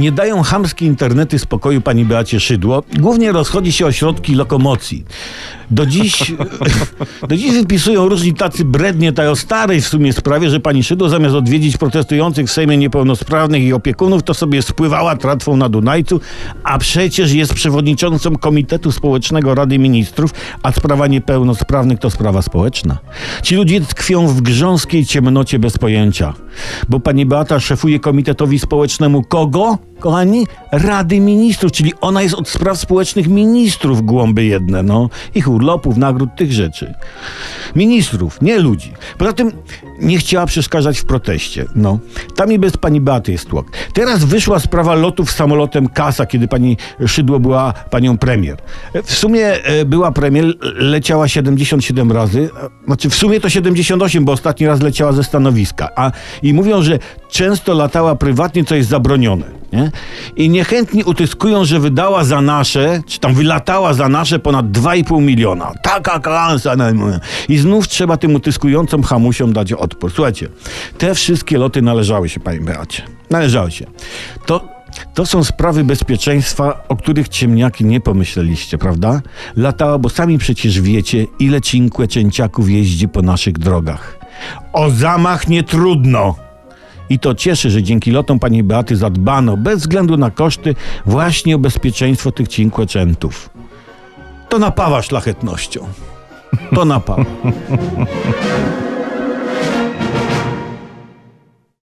Nie dają chamskie internety spokoju pani Beacie Szydło. Głównie rozchodzi się o środki lokomocji. Do dziś, do dziś wypisują różni tacy brednie tej o starej w sumie sprawie, że pani Szydło zamiast odwiedzić protestujących w Sejmie niepełnosprawnych i opiekunów, to sobie spływała tratwą na Dunajcu, a przecież jest przewodniczącą Komitetu Społecznego Rady Ministrów, a sprawa niepełnosprawnych to sprawa społeczna. Ci ludzie tkwią w grząskiej ciemnocie bez pojęcia, bo pani Beata szefuje Komitetowi Społecznemu kogo? Kochani, Rady Ministrów, czyli ona jest od spraw społecznych ministrów głąby jedne, no. Ich urlopów, nagród, tych rzeczy. Ministrów, nie ludzi. Poza tym nie chciała przeszkadzać w proteście, no. Tam i bez pani Beaty jest tłok. Teraz wyszła sprawa lotów samolotem Kasa, kiedy pani Szydło była panią premier. W sumie e, była premier, leciała 77 razy, e, znaczy w sumie to 78, bo ostatni raz leciała ze stanowiska. A i mówią, że często latała prywatnie, co jest zabronione. Nie? I niechętni utyskują, że wydała za nasze, czy tam wylatała za nasze ponad 2,5 miliona. Taka klasa. no, no. I znów trzeba tym utyskującym hamusiom dać odpór. Słuchajcie, te wszystkie loty należały się pani Beacie. Należały się. To to są sprawy bezpieczeństwa, o których ciemniaki nie pomyśleliście, prawda? Latała, bo sami przecież wiecie, ile cinkłe cięciaków jeździ po naszych drogach. O zamach nie trudno. I to cieszy, że dzięki lotom pani Beaty zadbano, bez względu na koszty, właśnie o bezpieczeństwo tych cinkłeczętów. To napawa szlachetnością. To napawa.